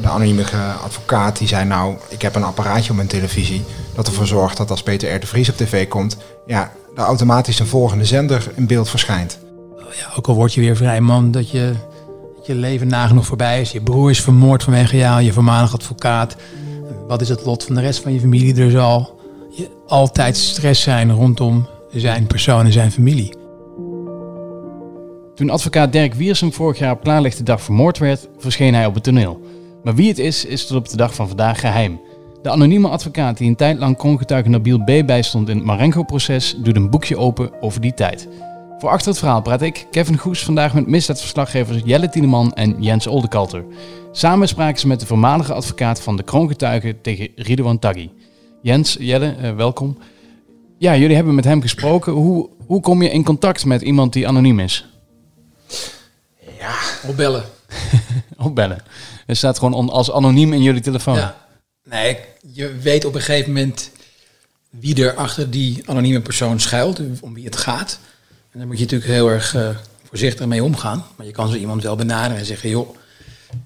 De anonieme advocaat die zei nou, ik heb een apparaatje op mijn televisie dat ervoor zorgt dat als Peter R. de Vries op tv komt, ja, er automatisch een volgende zender in beeld verschijnt. Ja, ook al word je weer vrij man, dat je, je leven nagenoeg voorbij is. Je broer is vermoord vanwege jou, je voormalig advocaat. Wat is het lot van de rest van je familie? Er zal je altijd stress zijn rondom zijn persoon en zijn familie. Toen advocaat Dirk Wiersum vorig jaar op klaarlichte dag vermoord werd, verscheen hij op het toneel. Maar wie het is, is tot op de dag van vandaag geheim. De anonieme advocaat die een tijd lang kroongetuige Nabil B. bijstond in het Marengo-proces, doet een boekje open over die tijd. Voor achter het verhaal praat ik, Kevin Goes, vandaag met misdaadverslaggevers Jelle Tieneman en Jens Oldekalter. Samen spraken ze met de voormalige advocaat van de kroongetuigen tegen Ridouan Taghi. Jens, Jelle, eh, welkom. Ja, jullie hebben met hem gesproken. Hoe, hoe kom je in contact met iemand die anoniem is? Opbellen. Opbellen. Er staat gewoon als anoniem in jullie telefoon. Ja. Nee, je weet op een gegeven moment wie er achter die anonieme persoon schuilt, om wie het gaat. En daar moet je natuurlijk heel erg uh, voorzichtig mee omgaan. Maar je kan zo iemand wel benaderen en zeggen, joh,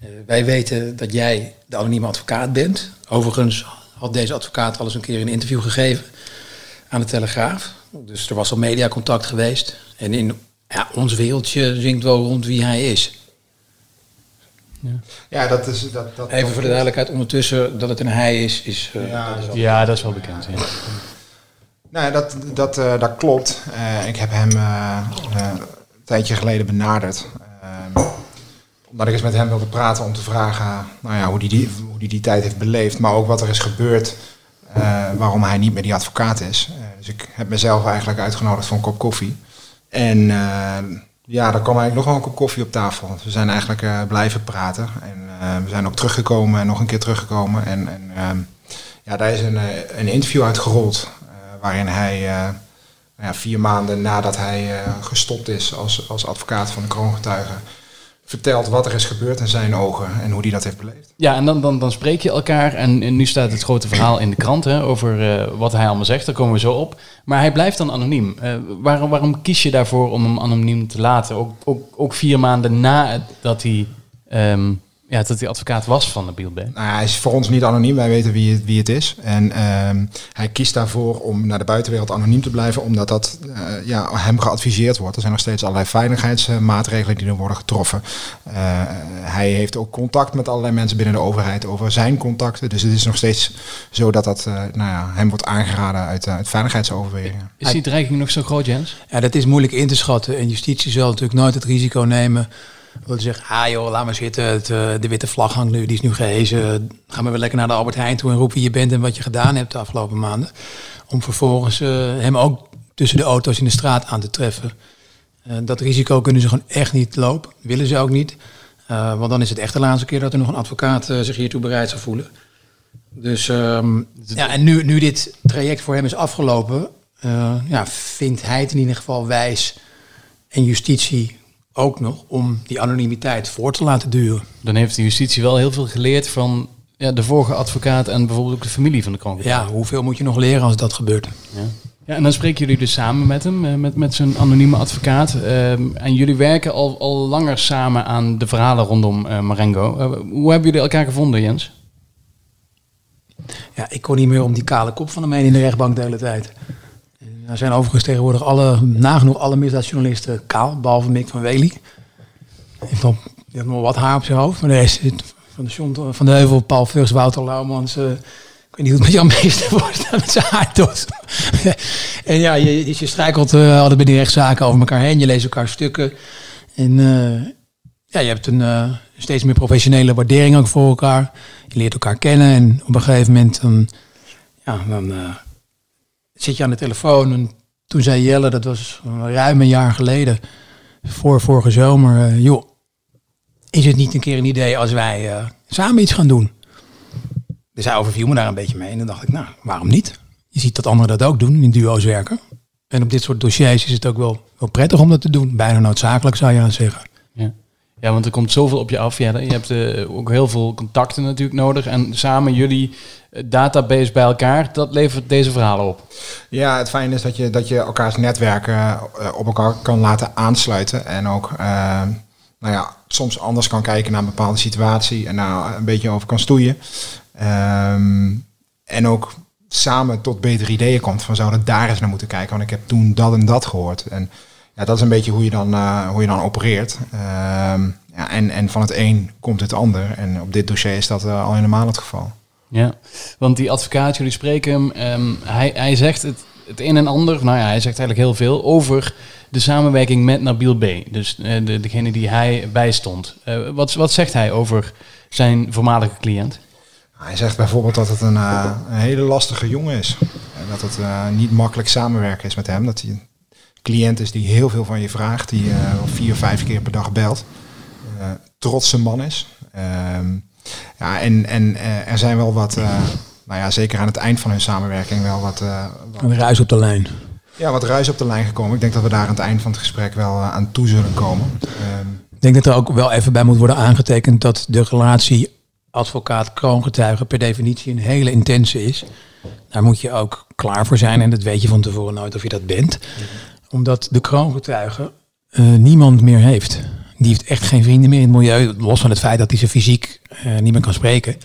uh, wij weten dat jij de anonieme advocaat bent. Overigens had deze advocaat al eens een keer een interview gegeven aan de Telegraaf. Dus er was al mediacontact geweest. En in ja, ons wereldje zingt wel rond wie hij is. Ja, ja dat is... Dat, dat, Even voor de duidelijkheid, ondertussen dat het een hij is, is... Uh, ja, dat is wel, ja, dat is wel bekend. Ja. Nou, dat, dat, uh, dat klopt. Uh, ik heb hem een tijdje geleden benaderd. Ehm, omdat ik eens met hem wilde praten om te vragen nou ja, hoe hij die, hoe die, die tijd heeft beleefd. Maar ook wat er is gebeurd waarom hij niet meer die advocaat is. dus ik heb mezelf eigenlijk uitgenodigd voor een kop koffie. En ja, er kwam eigenlijk nog wel een kop koffie op tafel. We zijn eigenlijk uh, blijven praten. En uh, we zijn ook teruggekomen en nog een keer teruggekomen. En, en uh, ja, daar is een, eh, een interview uitgerold. waarin hij ja, vier maanden nadat hij gestopt is als, als advocaat van de kroongetuigen vertelt wat er is gebeurd in zijn ogen en hoe hij dat heeft beleefd. Ja, en dan, dan, dan spreek je elkaar en, nu staat het grote verhaal in de krant hè, over uh, wat hij allemaal zegt, daar komen we zo op. Maar hij blijft dan anoniem. Uh, waarom, waarom kies je daarvoor om hem anoniem te laten? Ook, ook, ook vier maanden nadat hij um, ja, dat hij advocaat was van de Bielbe. Nou, hij is voor ons niet anoniem, wij weten wie het, wie het is. En uh, hij kiest daarvoor om naar de buitenwereld anoniem te blijven, omdat dat uh, ja, hem geadviseerd wordt. Er zijn nog steeds allerlei veiligheidsmaatregelen die er worden getroffen. Uh, hij heeft ook contact met allerlei mensen binnen de overheid over zijn contacten. Dus het is nog steeds zo dat dat uh, nou ja, hem wordt aangeraden uit, uit veiligheidsoverwegingen. Is die dreiging nog zo groot, Jens? Ja, dat is moeilijk in te schatten. En justitie zal natuurlijk nooit het risico nemen wil zeggen, ah joh, laat maar zitten. Uh, de witte vlag hangt nu, die is nu gehezen. Ga maar weer lekker naar de Albert Heijn toe en roep wie je bent en wat je gedaan hebt de afgelopen maanden. Om vervolgens uh, hem ook tussen de auto's in de straat aan te treffen. Uh, dat risico kunnen ze gewoon echt niet lopen. Willen ze ook niet. want dan is het echt de laatste keer dat er nog een advocaat zich hiertoe bereid zou voelen. Dus um, ja, en nu, nu dit traject voor hem is afgelopen, ja, vindt hij het in ieder geval wijs en justitie ook nog om die anonimiteit voor te laten duren. Dan heeft de justitie wel heel veel geleerd van ja, de vorige advocaat en bijvoorbeeld ook de familie van de kroon. Ja, hoeveel moet je nog leren als dat gebeurt? Ja. Ja, en dan spreken jullie dus samen met hem, eh, met, met zijn anonieme advocaat. Uh, en jullie werken al, al langer samen aan de verhalen rondom uh, Marengo. Uh, hoe hebben jullie elkaar gevonden, Jens? Ja, ik kon niet meer om die kale kop van hem heen in de rechtbank de hele tijd. Er zijn overigens tegenwoordig alle, nagenoeg alle misdaadjournalisten kaal, behalve Mick van Wely. Heeft nog, heeft nog wat haar op zijn hoofd, maar de rest van de, John, van de Heuvel, Paul Vugs, Wouter Laumans. Uh, ik weet niet hoe het met Jan Meester wordt, met zijn en ja, je, je struikelt uh, altijd bij die rechtszaken over elkaar heen. Je leest elkaar stukken. En uh, ja, je hebt een steeds meer professionele waardering ook voor elkaar. Je leert elkaar kennen en op een gegeven moment dan, ja, dan zit je aan de telefoon. En toen zei Jelle, dat was ruim een jaar geleden, voor vorige zomer, uh, joh, is het niet een keer een idee als wij uh, samen iets gaan doen? Dus hij overviel me daar een beetje mee. En dan dacht ik, nou, waarom niet? Je ziet dat anderen dat ook doen, in duo's werken. En op dit soort dossiers is het ook wel, wel prettig om dat te doen. Bijna noodzakelijk zou je aan zeggen. Ja. Want er komt zoveel op je af. Ja, je hebt uh, ook heel veel contacten natuurlijk nodig. En samen jullie eh, database bij elkaar, dat levert deze verhalen op. Ja, het fijne is dat je, dat je elkaars netwerken uh, op elkaar kan laten aansluiten. En ook nou ja, soms anders kan kijken naar een bepaalde situatie en daar een beetje over kan stoeien. Ehm, en ook samen tot betere ideeën komt van zouden daar eens naar moeten kijken, want ik heb toen dat en dat gehoord. En ja, dat is een beetje hoe je dan, uh, hoe je dan opereert. Ehm, ja, en, en van het een komt het ander. En op dit dossier is dat uh, al helemaal het geval. Ja, want die advocaat, jullie spreken hem, um, hij, hij zegt het, het een en ander, nou ja, hij zegt eigenlijk heel veel over de samenwerking met Nabil B. Dus uh, de, degene die hij bijstond. Uh, wat, wat zegt hij over zijn voormalige cliënt? Hij zegt bijvoorbeeld dat het een, uh, een hele lastige jongen is. En dat het niet makkelijk samenwerken is met hem. Dat hij cliënt is die heel veel van je vraagt. Die vier, vijf keer per dag belt. trotse man is. Ehm, ja, en, en er zijn wel wat, nou ja, zeker aan het eind van hun samenwerking wel wat... wat een ruis op de lijn. Ja, wat ruis op de lijn gekomen. Ik denk dat we daar aan het eind van het gesprek wel uh, aan toe zullen komen. Um, ik denk dat er ook wel even bij moet worden aangetekend dat de relatie advocaat-kroongetuige per definitie een hele intense is. Daar moet je ook klaar voor zijn en dat weet je van tevoren nooit of je dat bent. Omdat de kroongetuige uh, niemand meer heeft. Die heeft echt geen vrienden meer in het milieu, los van het feit dat hij ze fysiek uh, niet meer kan spreken.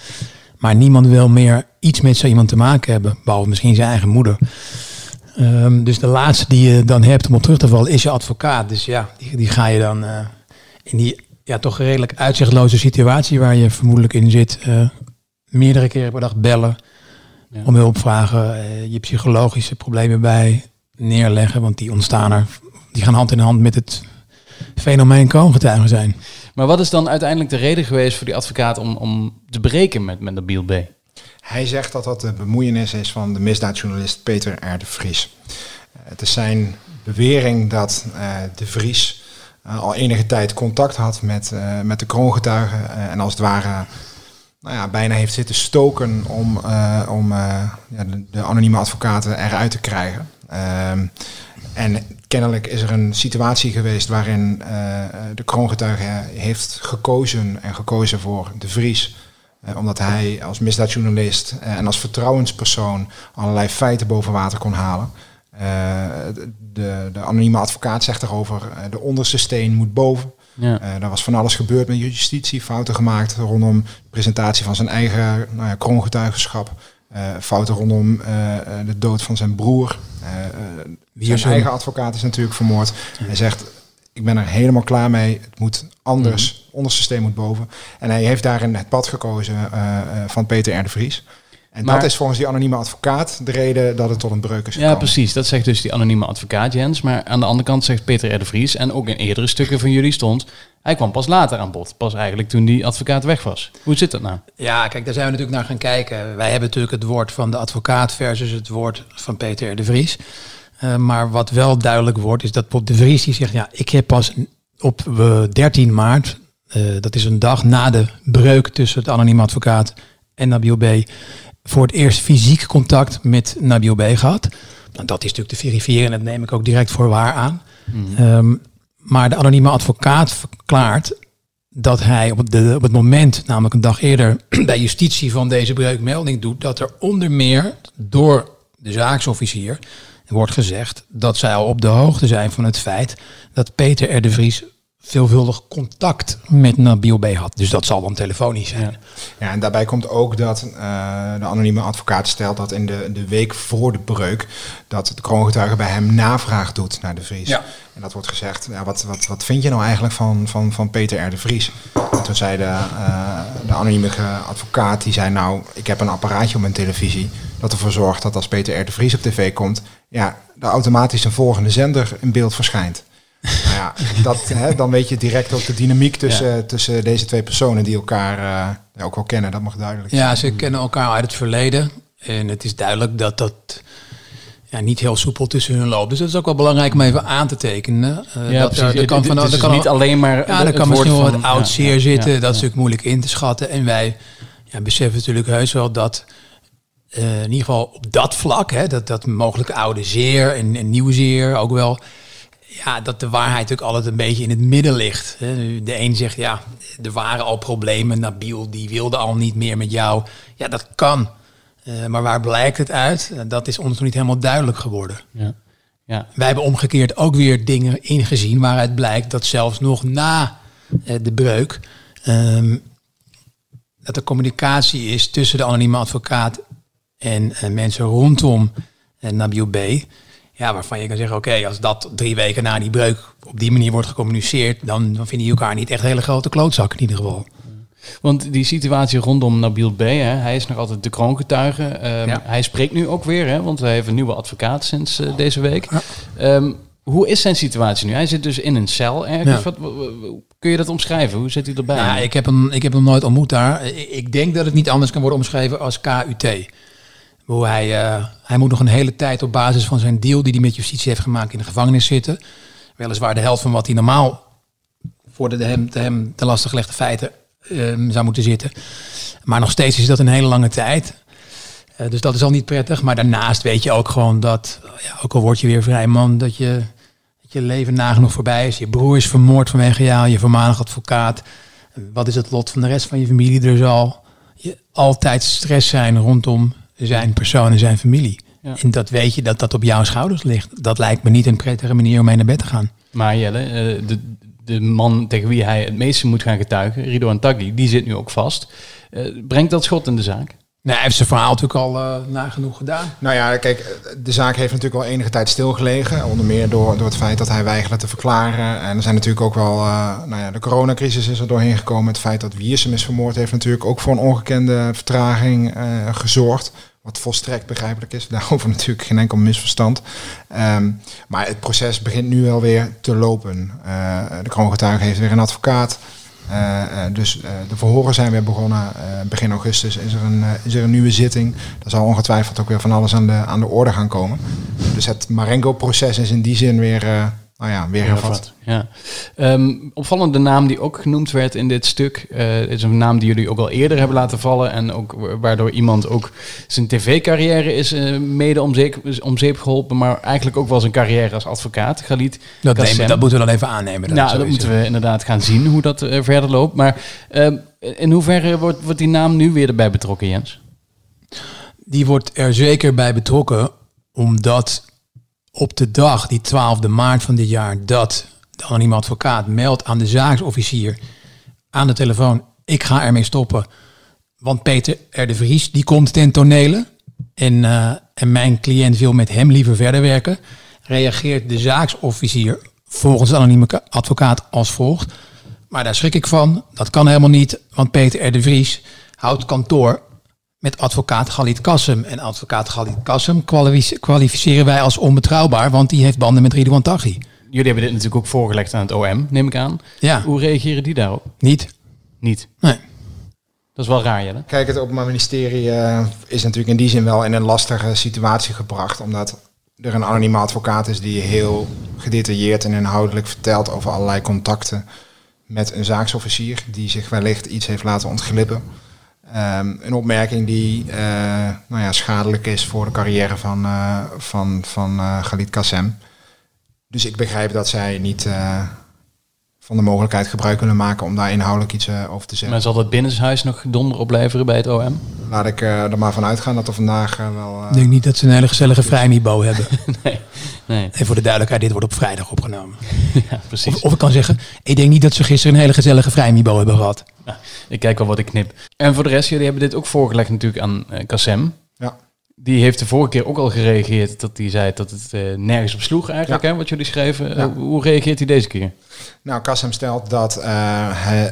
Maar niemand wil meer iets met zo iemand te maken hebben, behalve misschien zijn eigen moeder. Um, dus de laatste die je dan hebt om op terug te vallen is je advocaat. Dus ja, die, die ga je dan uh, in die ja, toch redelijk uitzichtloze situatie waar je vermoedelijk in zit, uh, meerdere keren per dag bellen, ja. om hulp vragen, uh, je psychologische problemen bij neerleggen, want die ontstaan er, die gaan hand in hand met het fenomeen kroongetuigen zijn. Maar wat is dan uiteindelijk de reden geweest voor die advocaat om, om te breken met, met Nabil B? Hij zegt dat dat de bemoeienis is van de misdaadjournalist Peter R. de Vries. Het is zijn bewering dat uh, de Vries uh, al enige tijd contact had met, uh, met de kroongetuigen en als het ware nou ja, bijna heeft zitten stoken om, om ja, de, de, anonieme advocaten eruit te krijgen. Ehm, en kennelijk is er een situatie geweest waarin de kroongetuige heeft gekozen en gekozen voor de Vries uh, omdat hij als misdaadjournalist en als vertrouwenspersoon allerlei feiten boven water kon halen. De, de, anonieme advocaat zegt erover, de onderste steen moet boven. Ja. er was van alles gebeurd met justitie, fouten gemaakt rondom de presentatie van zijn eigen nou ja, kroongetuigenschap. Fouten rondom de dood van zijn broer. zijn eigen advocaat is natuurlijk vermoord. Hij zegt, ik ben er helemaal klaar mee. Het moet anders. Mm -hmm. Onderste steen moet boven. En hij heeft daarin het pad gekozen uh, van Peter R. de Vries. En maar, dat is volgens die anonieme advocaat de reden dat het tot een breuk is gekomen. Ja, precies. Dat zegt dus die anonieme advocaat Jens. Maar aan de andere kant zegt Peter R. de Vries... en ook in eerdere stukken van jullie stond... hij kwam pas later aan bod. Pas eigenlijk toen die advocaat weg was. Hoe zit dat nou? Ja, kijk, daar zijn we natuurlijk naar gaan kijken. Wij hebben natuurlijk het woord van de advocaat... versus het woord van Peter R. de Vries. Uh, maar wat wel duidelijk wordt, is dat Pop de Vries die zegt... ja, ik heb pas op uh, 13 maart... Uh, dat is een dag na de breuk tussen het anonieme advocaat en Nabil B... voor het eerst fysiek contact met Nabil B gehad. Nou, dat is natuurlijk te verifiëren en dat neem ik ook direct voor waar aan. Mm. Um, maar de anonieme advocaat verklaart dat hij op, de, op het moment, namelijk een dag eerder, bij justitie van deze breuk melding doet... dat er onder meer door de zaaksofficier wordt gezegd dat zij al op de hoogte zijn van het feit dat Peter R. de Vries veelvuldig contact met Nabil B. had. Dus dat zal dan telefonisch zijn. Ja, ja en daarbij komt ook dat uh, de anonieme advocaat stelt dat in de, de week voor de breuk... dat de kroongetuige bij hem navraag doet naar de Vries. Ja. En dat wordt gezegd, ja, wat, wat, wat vind je nou eigenlijk van, van, van Peter R. de Vries? En toen zei de, uh, de anonieme advocaat, die zei nou, ik heb een apparaatje op mijn televisie... dat ervoor zorgt dat als Peter R. de Vries op tv komt... ja, er automatisch een volgende zender in beeld verschijnt. Ja, dat, hè, dan weet je direct ook de dynamiek tussen, ja. tussen deze twee personen die elkaar uh, ook wel kennen. Dat mag duidelijk zijn. Ja, ze kennen elkaar uit het verleden. En het is duidelijk dat dat ja, niet heel soepel tussen hun loopt. Dus dat is ook wel belangrijk om even aan te tekenen. Uh, ja, dat precies. Er, er kan van, er kan niet alleen maar. Ja, er kan misschien wel wat oud zeer ja, zitten. Ja, dat is natuurlijk moeilijk in te schatten. En wij ja, beseffen natuurlijk heus wel dat. Uh, in ieder geval op dat vlak, hè, dat, dat mogelijk oude zeer en, en nieuw zeer ook wel ja, dat de waarheid natuurlijk altijd een beetje in het midden ligt. De een zegt, ja, er waren al problemen. Nabil, die wilde al niet meer met jou. Ja, dat kan. Uh, maar waar blijkt het uit? Dat is ons nog niet helemaal duidelijk geworden. Ja. Ja. Wij hebben omgekeerd ook weer dingen ingezien waaruit blijkt dat zelfs nog na eh, de breuk. Ehm, dat er communicatie is tussen de anonieme advocaat en eh, mensen rondom Nabil B. Ja, waarvan je kan zeggen, oké, als dat drie weken na die breuk op die manier wordt gecommuniceerd, dan, dan vinden die elkaar niet echt hele grote klootzak in ieder geval. Want die situatie rondom Nabil B, hè, hij is nog altijd de kroongetuige. Um, Ja. Hij spreekt nu ook weer, hè, want hij heeft een nieuwe advocaat sinds eh, deze week. Ja. Ehm, hoe is zijn situatie nu? Hij zit dus in een cel ergens. Ja. Wat, wa- wa- kun je dat omschrijven? Hoe zit hij erbij? Ja, ik heb, hem, ik heb hem nooit ontmoet daar. Ik denk dat het niet anders kan worden omschreven als KUT. Hoe hij, eh, hij moet nog een hele tijd op basis van zijn deal die hij met justitie heeft gemaakt in de gevangenis zitten. Weliswaar de helft van wat hij normaal voor de, hem, de hem te lastig gelegde feiten ehm, zou moeten zitten. Maar nog steeds is dat een hele lange tijd. Eh, dus dat is al niet prettig. Maar daarnaast weet je ook gewoon dat, ja, ook al word je weer vrij man, dat je, dat je leven nagenoeg voorbij is. Je broer is vermoord vanwege jou, je voormalig advocaat. Wat is het lot van de rest van je familie? Er zal je altijd stress zijn rondom zijn persoon en zijn familie. Ja. En dat weet je dat dat op jouw schouders ligt. Dat lijkt me niet een prettige manier om mee naar bed te gaan. Maar Jelle, eh, de, de man tegen wie hij het meeste moet gaan getuigen, Ridouan Taghi, die zit nu ook vast. Eh, brengt dat schot in de zaak? Nee, hij heeft zijn verhaal natuurlijk al eh, nagenoeg gedaan. Nou ja, kijk, de zaak heeft natuurlijk al enige tijd stilgelegen. Onder meer door, door het feit dat hij weigerde te verklaren. En er zijn natuurlijk ook wel, eh, nou ja, de coronacrisis is er doorheen gekomen. Het feit dat Wiersum is vermoord heeft natuurlijk ook voor een ongekende vertraging eh, gezorgd. Wat volstrekt begrijpelijk is. Daarover natuurlijk geen enkel misverstand. Ehm, maar het proces begint nu wel weer te lopen. De kroongetuige heeft weer een advocaat. Eh, dus eh, de verhoren zijn weer begonnen. Begin augustus is er, een, is er een nieuwe zitting. Er zal ongetwijfeld ook weer van alles aan de, aan de orde gaan komen. Dus het Marengo-proces is in die zin weer, nou ja, weer hervat. Ja. Ehm, opvallende naam die ook genoemd werd in dit stuk, eh, is een naam die jullie ook al eerder hebben laten vallen en ook wa- waardoor iemand ook zijn tv-carrière is eh, mede om zeep, om zeep geholpen, maar eigenlijk ook wel zijn carrière als advocaat. Galit Dat, nemen, dat moeten we dan even aannemen. nou, dat moeten we inderdaad gaan zien hoe dat eh, verder loopt. Maar ehm, in hoeverre wordt, wordt die naam nu weer erbij betrokken, Jens? Die wordt er zeker bij betrokken, omdat op de dag, die 12e maart van dit jaar, dat de anonieme advocaat meldt aan de zaaksofficier aan de telefoon, ik ga ermee stoppen. Want Peter R. de Vries, die komt ten tonele. En, eh, en mijn cliënt wil met hem liever verder werken. Reageert de zaaksofficier volgens de anonieme advocaat als volgt. Maar daar schrik ik van. Dat kan helemaal niet. Want Peter R. de Vries houdt kantoor met advocaat Galit Kassem. En advocaat Galit Kassem kwalifice- kwalificeren wij als onbetrouwbaar. Want die heeft banden met Ridouan Taghi. Jullie hebben dit natuurlijk ook voorgelegd aan het OM, neem ik aan. Ja, Hoe reageren die daarop? niet. Niet. Nee. Dat is wel raar, Jelle. Kijk, het Openbaar Ministerie eh, is natuurlijk in die zin wel in een lastige situatie gebracht. Omdat er een anonieme advocaat is die heel gedetailleerd en inhoudelijk vertelt over allerlei contacten met een zaaksofficier. Die zich wellicht iets heeft laten ontglippen. Ehm, een opmerking die eh, nou ja, schadelijk is voor de carrière van, eh van, van eh Galit Kassem. Dus ik begrijp dat zij niet eh, van de mogelijkheid gebruik kunnen maken om daar inhoudelijk iets eh, over te zeggen. Maar zal dat binnenshuis nog donder opleveren bij het OM? Laat ik eh, er maar van uitgaan dat er vandaag eh, wel... eh, Ik denk niet dat ze een hele gezellige vrijmibo hebben. nee. nee. En voor de duidelijkheid, dit wordt op vrijdag opgenomen. Ja, precies. Of, of ik kan zeggen, ik denk niet dat ze gisteren een hele gezellige vrijmibo hebben gehad. Ik kijk wel wat ik knip. En voor de rest, jullie hebben dit ook voorgelegd natuurlijk aan Kassem. ja. Die heeft de vorige keer ook al gereageerd dat hij zei dat het eh, nergens op sloeg eigenlijk, Ja. hè, wat jullie schreven. Ja. Eh, hoe reageert hij deze keer? Nou, Kassem stelt dat eh, hij,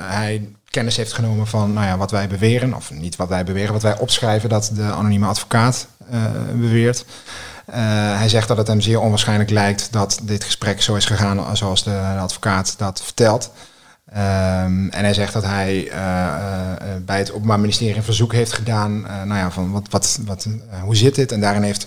hij kennis heeft genomen van nou ja, wat wij beweren. Of niet wat wij beweren, wat wij opschrijven dat de anonieme advocaat beweert. Hij zegt dat het hem zeer onwaarschijnlijk lijkt dat dit gesprek zo is gegaan zoals de, advocaat dat vertelt. Ehm, en hij zegt dat hij eh, eh, bij het Openbaar Ministerie een verzoek heeft gedaan. eh, nou ja, van wat, wat, wat, hoe zit dit? En daarin heeft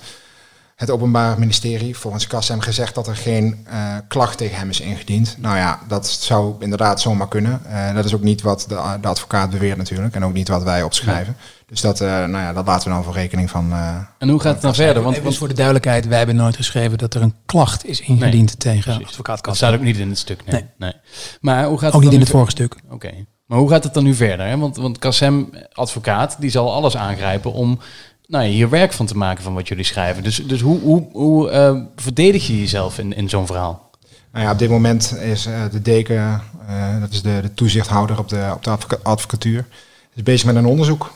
het Openbaar Ministerie volgens Kassem gezegd dat er geen eh, klacht tegen hem is ingediend. Nou ja, dat zou inderdaad zomaar kunnen. Eh, dat is ook niet wat de, de advocaat beweert natuurlijk. En ook niet wat wij opschrijven. Dus dat, eh, nou ja, dat laten we dan voor rekening van... eh, En hoe gaat het dan verder? Want, voor de duidelijkheid, wij hebben nooit geschreven dat er een klacht is ingediend tegen precies. advocaat dat Kassem. staat ook niet in het stuk. Nee. Nee. nee. Maar hoe gaat Ook niet dan in het nu- vorige stuk. Oké. Maar hoe gaat het dan nu verder? Hè? Want, want Kassem, advocaat, die zal alles aangrijpen om nou ja, hier werk van te maken van wat jullie schrijven. Dus, dus hoe, hoe, hoe eh, verdedig je jezelf in, in zo'n verhaal? Nou ja, op dit moment is de deken, dat is de, de, toezichthouder op de, op de advocatuur, is bezig met een onderzoek.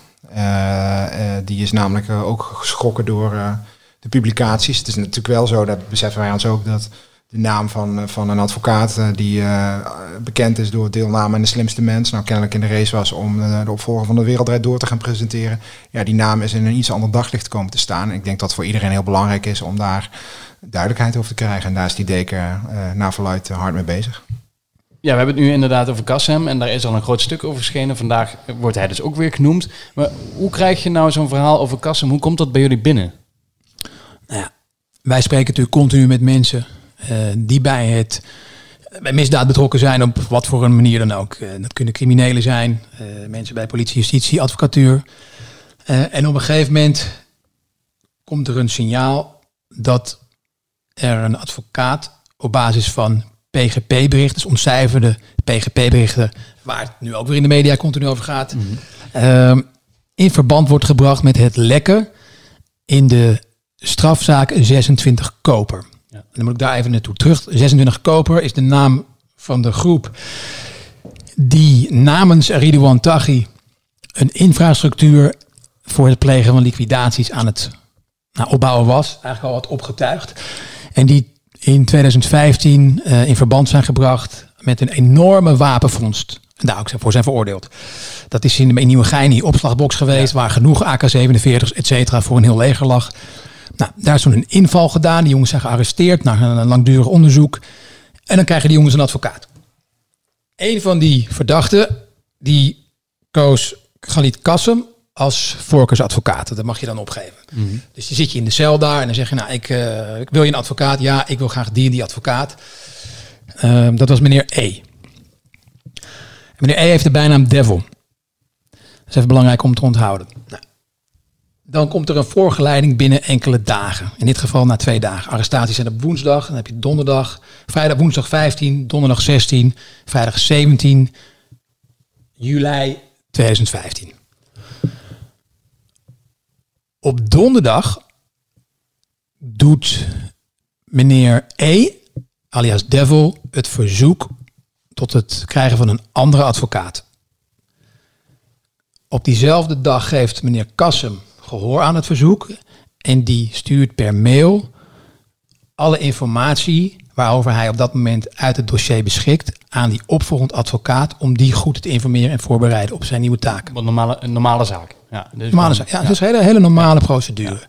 die is namelijk ook geschrokken door de publicaties. Het is natuurlijk wel zo, dat beseffen wij ons ook, dat de naam van, eh, van een advocaat uh, die uh, bekend is door deelname aan de slimste mens. Nou, kennelijk in de race was om uh, de opvolger van de Wereldrijd door te gaan presenteren. Ja, die naam is in een iets ander daglicht komen te staan. Ik denk dat voor iedereen heel belangrijk is om daar duidelijkheid over te krijgen. En daar is die deken naar verluid hard mee bezig. Ja, we hebben het nu inderdaad over Kassem en daar is al een groot stuk over verschenen. Vandaag wordt hij dus ook weer genoemd. Maar hoe krijg je nou zo'n verhaal over Kassem? Hoe komt dat bij jullie binnen? Nou ja, wij spreken natuurlijk continu met mensen uh, die bij het bij misdaad betrokken zijn op wat voor een manier dan ook. Uh, dat kunnen criminelen zijn, mensen bij politie, justitie, advocatuur. en op een gegeven moment komt er een signaal dat er een advocaat op basis van PGP-berichten, dus ontcijferde PGP-berichten, waar het nu ook weer in de media continu over gaat, mm -hmm. in verband wordt gebracht met het lekken in de strafzaak 26 Koper. Ja. Dan moet ik daar even naartoe terug. 26 Koper is de naam van de groep die namens Ridouan Taghi een infrastructuur voor het plegen van liquidaties aan het nou, opbouwen was. Eigenlijk al wat opgetuigd. En die in 2015 uh, eh, in verband zijn gebracht met een enorme wapenvondst. En daar ook voor zijn veroordeeld. Dat is in de Nieuwegein opslagbox geweest, waar genoeg AK-47's, et cetera, voor een heel leger lag. Nou, daar is toen een inval gedaan. Die jongens zijn gearresteerd na een langdurig onderzoek. En dan krijgen die jongens een advocaat. Een van die verdachten, die koos Galit Kassem als voorkeursadvocaat. Dat mag je dan opgeven. Mhm. Dus die zit je in de cel daar en dan zeg je, nou, ik, uh, ik wil je een advocaat. Ja, ik wil graag die en die advocaat. Uh, dat was meneer E. meneer E heeft de bijnaam Devil. Dat is even belangrijk om te onthouden. Nou, dan komt er een voorgeleiding binnen enkele dagen. In dit geval na twee dagen. Arrestaties zijn op woensdag, dan heb je donderdag, vrijdag woensdag 15, donderdag 16, vrijdag 17 juli 2015. Op donderdag doet meneer E, alias Devil, het verzoek tot het krijgen van een andere advocaat. Op diezelfde dag geeft meneer Kassem gehoor aan het verzoek. En die stuurt per mail alle informatie waarover hij op dat moment uit het dossier beschikt aan die opvolgend advocaat om die goed te informeren en voorbereiden op zijn nieuwe taak. Een normale, een normale zaak. Ja, dus normale zaak. Ja, ja. dat is een hele, hele normale procedure.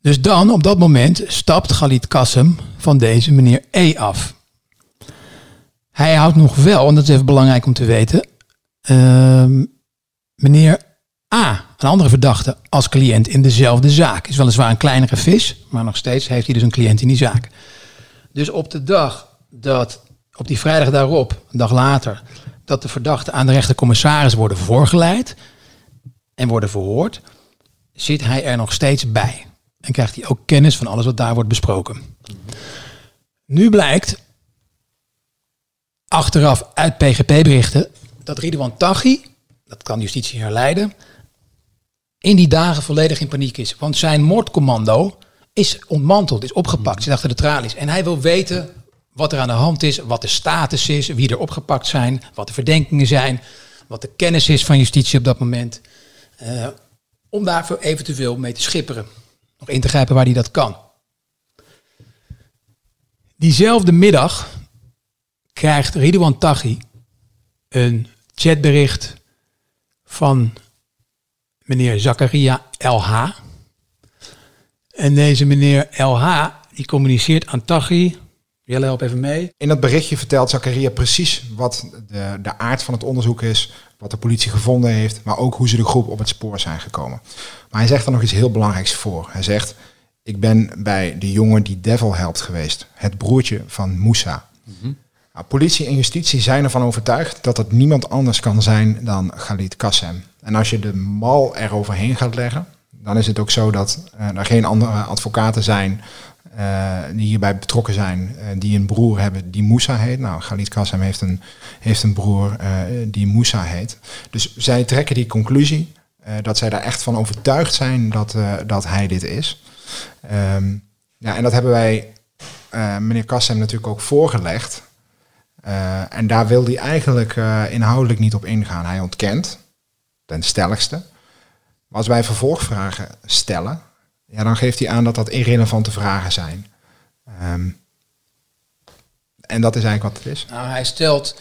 Dus dan, op dat moment, stapt Galit Kassem van deze meneer E af. Hij houdt nog wel, en dat is even belangrijk om te weten, uh, meneer A, een andere verdachte, als cliënt in dezelfde zaak. Is weliswaar een kleinere vis, maar nog steeds heeft hij dus een cliënt in die zaak. Dus op de dag dat, op die vrijdag daarop, een dag later, dat de verdachten aan de rechtercommissaris worden voorgeleid en worden verhoord, zit hij er nog steeds bij. En krijgt hij ook kennis van alles wat daar wordt besproken. Nu blijkt, achteraf uit PGP-berichten, dat Ridwan Taghi, dat kan justitie herleiden, in die dagen volledig in paniek is. Want zijn moordcommando is ontmanteld, is opgepakt, zit achter de tralies. En hij wil weten wat er aan de hand is, wat de status is, wie er opgepakt zijn, wat de verdenkingen zijn, wat de kennis is van justitie op dat moment. Uh, om daarvoor eventueel mee te schipperen. Nog in te grijpen waar hij dat kan. Diezelfde middag krijgt Ridwan Taghi een chatbericht van meneer Zakaria LH. En deze meneer LH, die communiceert aan Taghi. Jelle, help even mee. In dat berichtje vertelt Zakaria precies wat de, de aard van het onderzoek is, wat de politie gevonden heeft, maar ook hoe ze de groep op het spoor zijn gekomen. Maar hij zegt er nog iets heel belangrijks voor. Hij zegt, ik ben bij de jongen die Devil helpt geweest, het broertje van Moussa. Mm nou, politie en justitie zijn ervan overtuigd dat het niemand anders kan zijn dan Khalid Kassem. En als je de mal eroverheen gaat leggen, dan is het ook zo dat uh, er geen andere advocaten zijn uh, die hierbij betrokken zijn, uh, die een broer hebben die Moussa heet. Nou, Khalid Kassem heeft een, heeft een broer die Moussa heet. Dus zij trekken die conclusie dat zij daar echt van overtuigd zijn dat, dat hij dit is. Um, ja, en dat hebben wij meneer Kassem natuurlijk ook voorgelegd. En daar wil hij eigenlijk inhoudelijk niet op ingaan. Hij ontkent, ten stelligste. Maar als wij vervolgvragen stellen, ja, dan geeft hij aan dat dat irrelevante vragen zijn. Um, en dat is eigenlijk wat het is. Nou, hij stelt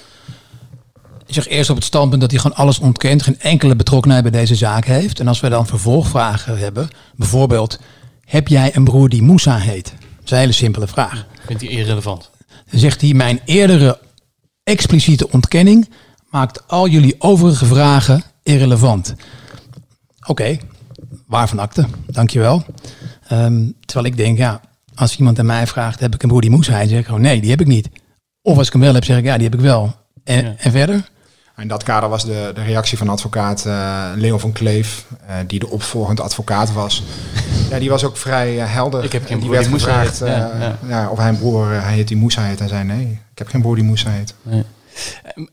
zich eerst op het standpunt dat hij gewoon alles ontkent, geen enkele betrokkenheid bij deze zaak heeft. En als we dan vervolgvragen hebben, bijvoorbeeld, heb jij een broer die Moussa heet? Dat is een hele simpele vraag. Vindt hij irrelevant? Dan zegt hij, mijn eerdere expliciete ontkenning maakt al jullie overige vragen irrelevant. Oké, okay, waarvan akte, dankjewel. Um, terwijl ik denk, ja, als iemand aan mij vraagt, heb ik een broer die heet? zeg ik gewoon, nee, die heb ik niet. Of als ik hem wel heb, zeg ik, ja, die heb ik wel. En, ja. en verder? In dat kader was de, de reactie van advocaat uh, Leon van Kleef, uh, die de opvolgend advocaat was. ja, die was ook vrij uh, helder. Ik heb geen die broer werd die gevraagd heet. Ja, ja. of hij een broer, hij heet die Moussa heet. En zei nee, ik heb geen broer die Moussa heet. Nee.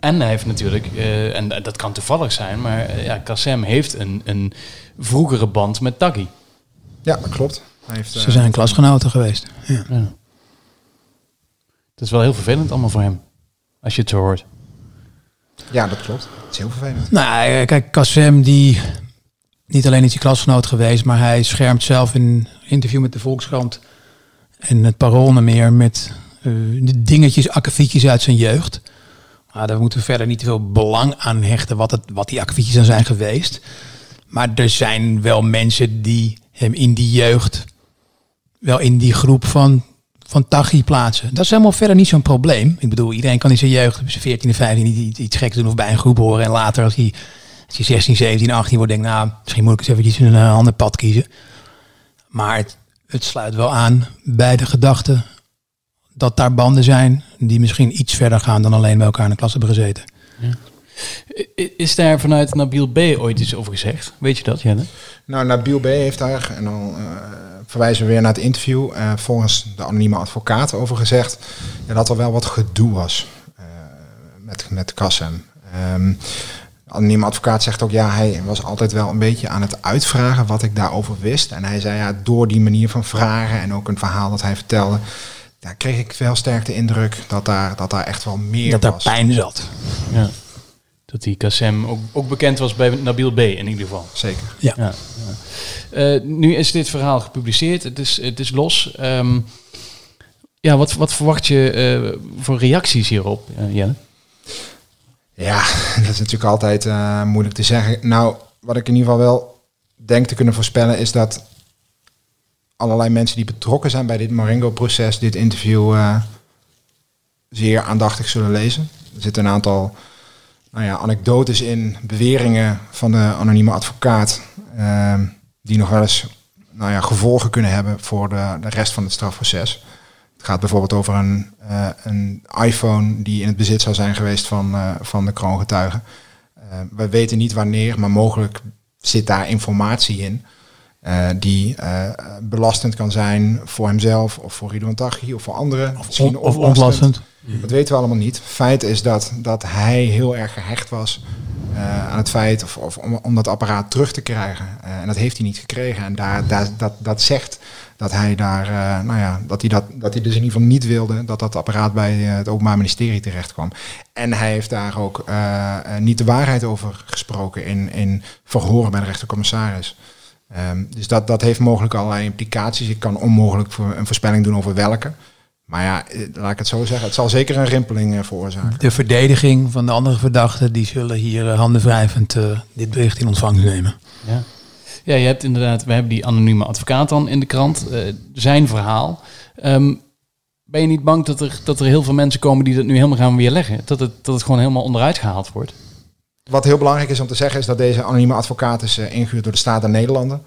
En hij heeft natuurlijk, en dat kan toevallig zijn, maar ja, Kassem heeft een, een vroegere band met Taggi. Ja, dat klopt. Hij heeft, Ze zijn klasgenoten geweest. Ja. Het is wel heel vervelend allemaal voor hem, als je het zo hoort. Ja, dat klopt. Het is heel vervelend. Nou, kijk, Kassem, die niet alleen is hij klasgenoot geweest, maar hij schermt zelf in een interview met de Volkskrant en het Parool meer met uh, dingetjes, akkefietjes uit zijn jeugd. Maar daar moeten we verder niet te veel belang aan hechten wat, het, wat die akkefietjes dan zijn geweest. Maar er zijn wel mensen die hem in die jeugd wel in die groep van, van Tachi plaatsen. Dat is helemaal verder niet zo'n probleem. Ik bedoel, iedereen kan in zijn jeugd, op zijn 14 en 15 iets, iets geks doen of bij een groep horen. En later als hij, als hij 16, 17, 18 wordt, denkt nou, misschien moet ik eens eventjes een uh, ander pad kiezen. Maar het, het sluit wel aan bij de gedachte dat daar banden zijn die misschien iets verder gaan dan alleen bij elkaar in de klas hebben gezeten. Ja. Is daar vanuit Nabil B. ooit iets over gezegd? Weet je dat, Jelle? Nou, Nabil B. heeft daar, en dan uh, verwijzen we weer naar het interview, uh, volgens de anonieme advocaat over gezegd ja, dat er wel wat gedoe was uh, met, met Kassem. Um, de anonieme advocaat zegt ook, ja, hij was altijd wel een beetje aan het uitvragen wat ik daarover wist. En hij zei, ja, door die manier van vragen en ook een verhaal dat hij vertelde, daar kreeg ik veel sterk de indruk dat daar, dat daar echt wel meer dat was. daar pijn zat. Ja. Dat die Kassem ook, ook bekend was bij Nabil B. in ieder geval. Zeker. Ja. ja, ja. Uh, nu is dit verhaal gepubliceerd. Het is, het is los. Um, ja, wat, wat verwacht je uh, voor reacties hierop, uh, Jelle? Ja, dat is natuurlijk altijd moeilijk te zeggen. Nou, wat ik in ieder geval wel denk te kunnen voorspellen is dat allerlei mensen die betrokken zijn bij dit Marengo-proces dit interview zeer aandachtig zullen lezen. Er zitten een aantal nou ja, anekdotes in, beweringen van de anonieme advocaat, uh, die nog wel eens nou ja, gevolgen kunnen hebben voor de, de rest van het strafproces. Het gaat bijvoorbeeld over een, uh, een iPhone die in het bezit zou zijn geweest van, van de kroongetuigen. we weten niet wanneer, maar mogelijk zit daar informatie in. Die belastend kan zijn voor hemzelf of voor Ridwan Taghi of voor anderen. Of, on, of ontlastend. Dat weten we allemaal niet. Feit is dat, dat hij heel erg gehecht was uh, aan het feit of, of om, om, dat apparaat terug te krijgen. En dat heeft hij niet gekregen. En daar, daar, dat, dat zegt dat hij daar, nou ja, dat hij, dat, dat hij dus in ieder geval niet wilde dat dat apparaat bij het Openbaar Ministerie terecht kwam. En hij heeft daar ook niet de waarheid over gesproken in, in verhoren bij de rechtercommissaris. Um, dus dat, dat heeft mogelijk allerlei implicaties. Ik kan onmogelijk voor een voorspelling doen over welke. Maar ja, laat ik het zo zeggen. Het zal zeker een rimpeling uh, veroorzaken. De verdediging van de andere verdachten, die zullen hier uh, handenwrijvend uh, dit bericht in ontvangst nemen. Ja. ja, je hebt inderdaad, we hebben die anonieme advocaat dan in de krant. zijn verhaal. Um, ben je niet bang dat er, dat er heel veel mensen komen die dat nu helemaal gaan weerleggen? Dat het, dat het gewoon helemaal onderuit gehaald wordt? Wat heel belangrijk is om te zeggen is dat deze anonieme advocaat is ingehuurd door de staat der Nederlanden.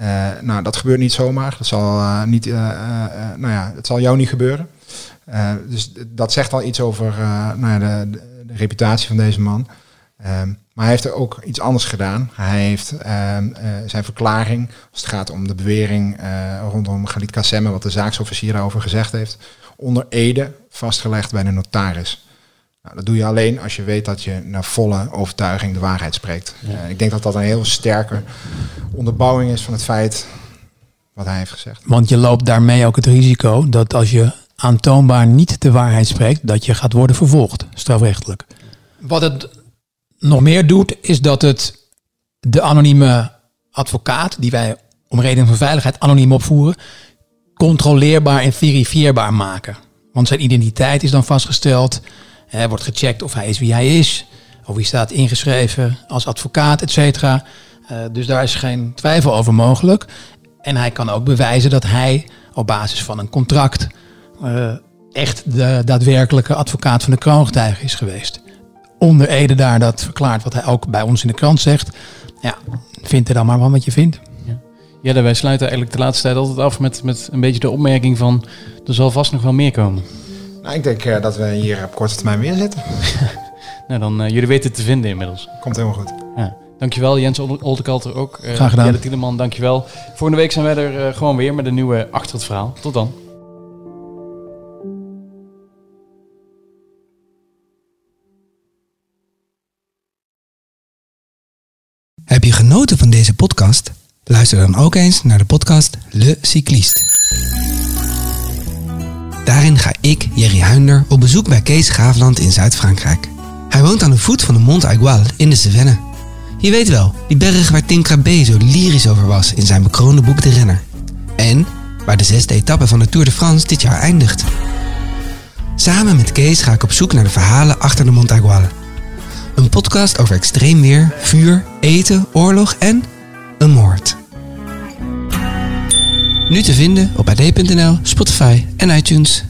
Uh, nou, dat gebeurt niet zomaar. Dat zal, uh, niet, nou ja, het zal jou niet gebeuren. dus dat zegt al iets over nou ja, de, de, de, reputatie van deze man. Ehm, maar hij heeft er ook iets anders gedaan. Hij heeft ehm, zijn verklaring, als het gaat om de bewering rondom Galit Kassemme, wat de zaaksofficier daarover gezegd heeft, onder Ede vastgelegd bij de notaris. Nou, dat doe je alleen als je weet dat je naar volle overtuiging de waarheid spreekt. Ja. Uh, ik denk dat dat een heel sterke onderbouwing is van het feit wat hij heeft gezegd. Want je loopt daarmee ook het risico dat als je aantoonbaar niet de waarheid spreekt, dat je gaat worden vervolgd, strafrechtelijk. Wat het nog meer doet, is dat het de anonieme advocaat, die wij om reden van veiligheid anoniem opvoeren, controleerbaar en verifieerbaar maken. Want zijn identiteit is dan vastgesteld. Er wordt gecheckt of hij is wie hij is. Of hij staat ingeschreven als advocaat, et cetera. Uh, dus daar is geen twijfel over mogelijk. En hij kan ook bewijzen dat hij op basis van een contract uh, echt de daadwerkelijke advocaat van de kroongetuige is geweest. Onder Ede daar dat verklaart wat hij ook bij ons in de krant zegt. Ja, vind er dan maar van wat je vindt. Ja, wij sluiten eigenlijk de laatste tijd altijd af met, met een beetje de opmerking van... er zal vast nog wel meer komen. Nou, ik denk uh, dat we hier op korte termijn weer zitten. nou, dan uh, jullie weten het te vinden inmiddels. Komt helemaal goed. Ja. Dankjewel Jens Oltekalter ook. Uh, Graag gedaan. Jelle Tieleman, dankjewel. Volgende week zijn wij er gewoon weer met een nieuwe Achter het Verhaal. Tot dan. Heb je genoten van deze podcast? Luister dan ook eens naar de podcast Le Cycliste. Daarin ga ik, Jerry Huinder, op bezoek bij Kees Gaafland in Zuid-Frankrijk. Hij woont aan de voet van de Mont Aigual in de Cevennes. Je weet wel, die berg waar Tim Krabbe zo lyrisch over was in zijn bekroonde boek De Renner. En waar de zesde etappe van de Tour de France dit jaar eindigt. Samen met Kees ga ik op zoek naar de verhalen achter de Mont Aigual. Een podcast over extreem weer, vuur, eten, oorlog en een moord. Nu te vinden op ad.nl, Spotify en iTunes.